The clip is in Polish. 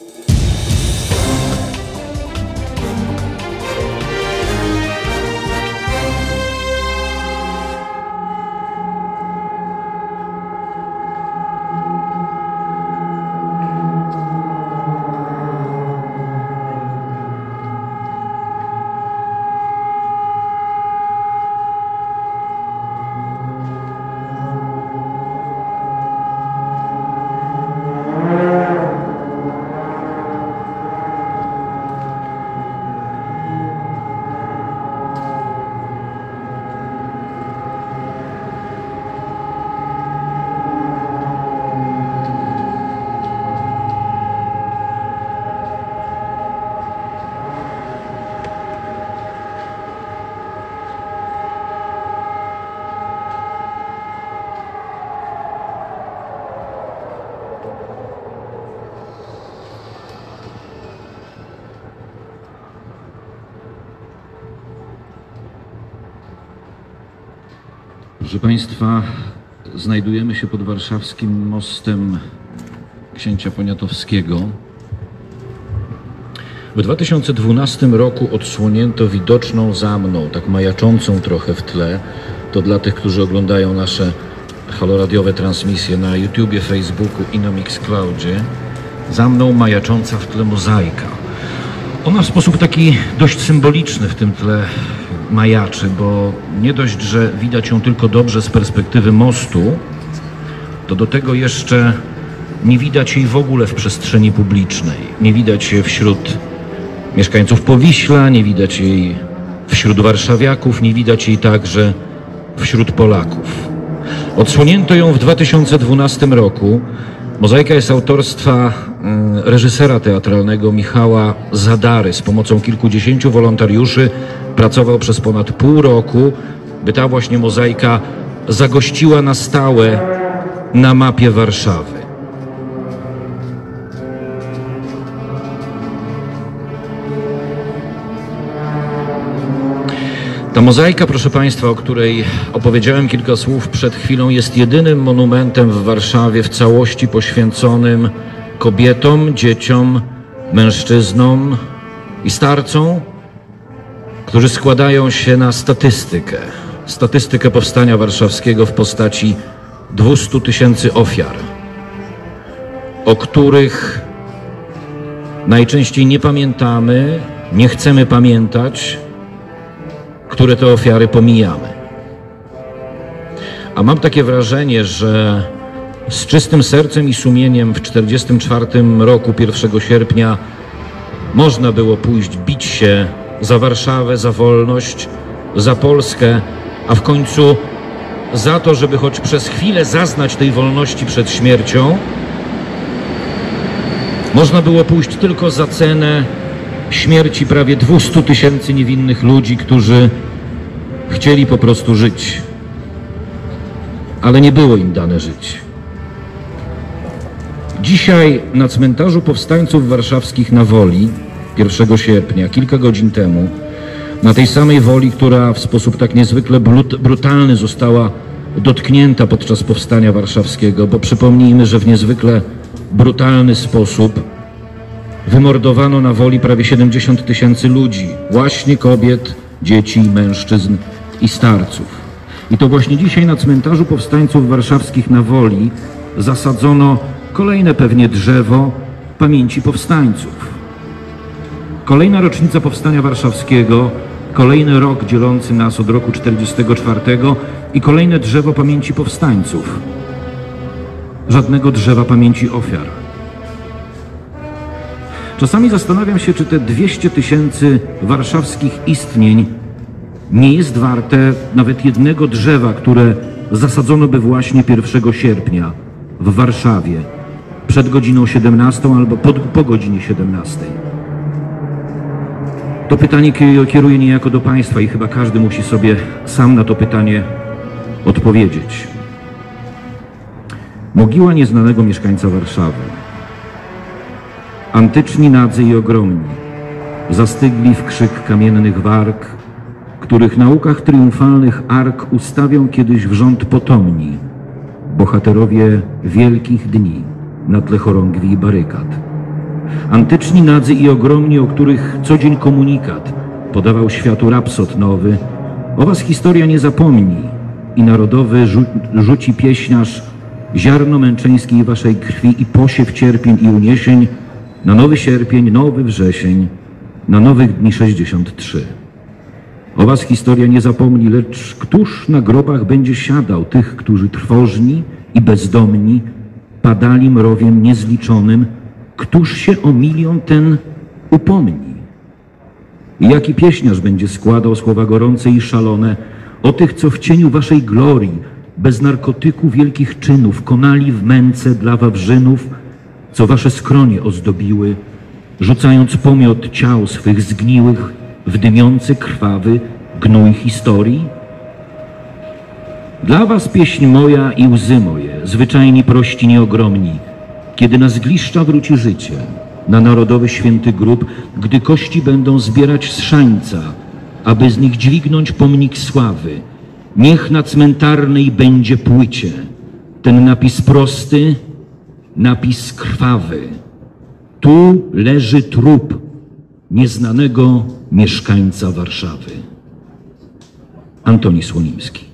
you Proszę Państwa, znajdujemy się pod warszawskim mostem księcia Poniatowskiego. W 2012 roku odsłonięto widoczną za mną, tak majaczącą trochę w tle, to dla tych, którzy oglądają nasze haloradiowe transmisje na YouTubie, Facebooku i na Mixcloudzie, za mną majacząca w tle mozaika. Ona w sposób taki dość symboliczny w tym tle majaczy, bo nie dość, że widać ją tylko dobrze z perspektywy mostu, to do tego jeszcze nie widać jej w ogóle w przestrzeni publicznej. Nie widać jej wśród mieszkańców Powiśla, nie widać jej wśród warszawiaków, nie widać jej także wśród Polaków. Odsłonięto ją w 2012 roku. Mozaika jest autorstwa mm, reżysera teatralnego Michała Zadary. Z pomocą kilkudziesięciu wolontariuszy pracował przez ponad pół roku, by ta właśnie mozaika zagościła na stałe na mapie Warszawy. Ta mozaika, proszę Państwa, o której opowiedziałem kilka słów przed chwilą, jest jedynym monumentem w Warszawie w całości poświęconym kobietom, dzieciom, mężczyznom i starcom, którzy składają się na statystykę. Statystykę powstania warszawskiego w postaci 200 tysięcy ofiar, o których najczęściej nie pamiętamy, nie chcemy pamiętać, które te ofiary pomijamy. A mam takie wrażenie, że z czystym sercem i sumieniem w 1944 roku, 1 sierpnia, można było pójść bić się za Warszawę, za wolność, za Polskę, a w końcu za to, żeby choć przez chwilę zaznać tej wolności przed śmiercią, można było pójść tylko za cenę śmierci prawie 200 tysięcy niewinnych ludzi, którzy chcieli po prostu żyć, ale nie było im dane żyć. Dzisiaj na cmentarzu powstańców warszawskich na Woli 1 sierpnia, kilka godzin temu, na tej samej Woli, która w sposób tak niezwykle brutalny została dotknięta podczas powstania warszawskiego, bo przypomnijmy, że w niezwykle brutalny sposób wymordowano na Woli prawie 70 tysięcy ludzi, właśnie kobiet, dzieci, mężczyzn i starców. I to właśnie dzisiaj na cmentarzu powstańców warszawskich na Woli zasadzono kolejne pewnie drzewo pamięci powstańców. Kolejna rocznica powstania warszawskiego, kolejny rok dzielący nas od roku 44 i kolejne drzewo pamięci powstańców. Żadnego drzewa pamięci ofiar. Czasami zastanawiam się, czy te 200 tysięcy warszawskich istnień nie jest warte nawet jednego drzewa, które zasadzono by właśnie 1 sierpnia w Warszawie przed godziną 17 albo po, po godzinie 17. To pytanie kieruję niejako do Państwa i chyba każdy musi sobie sam na to pytanie odpowiedzieć. Mogiła nieznanego mieszkańca Warszawy. Antyczni nadzy i ogromni zastygli w krzyk kamiennych warg, których na łukach triumfalnych ark ustawią kiedyś w rząd potomni, bohaterowie wielkich dni na tle chorągwi i barykad. antyczni nadzy i ogromni, o których co dzień komunikat podawał światu rapsod nowy, o was historia nie zapomni i narodowy rzu rzuci pieśniarz ziarno męczeńskiej waszej krwi i posiew cierpień i uniesień na nowy sierpień, nowy wrzesień, na nowych dni 63. O was historia nie zapomni, lecz któż na grobach będzie siadał? Tych, którzy trwożni i bezdomni padali mrowiem niezliczonym, któż się o milion ten upomni? I jaki pieśniarz będzie składał słowa gorące i szalone? O tych, co w cieniu waszej glorii, bez narkotyku wielkich czynów, konali w męce dla wawrzynów, co wasze skronie ozdobiły, rzucając pomiot ciał swych zgniłych w dymiący krwawy gnój historii? Dla was pieśń moja i łzy moje, zwyczajni prości nieogromni, kiedy na zgliszcza wróci życie, na narodowy święty grób, gdy kości będą zbierać z szańca, aby z nich dźwignąć pomnik sławy. Niech na cmentarnej będzie płycie ten napis prosty, napis krwawy. Tu leży trup nieznanego mieszkańca Warszawy. Antoni Słonimski.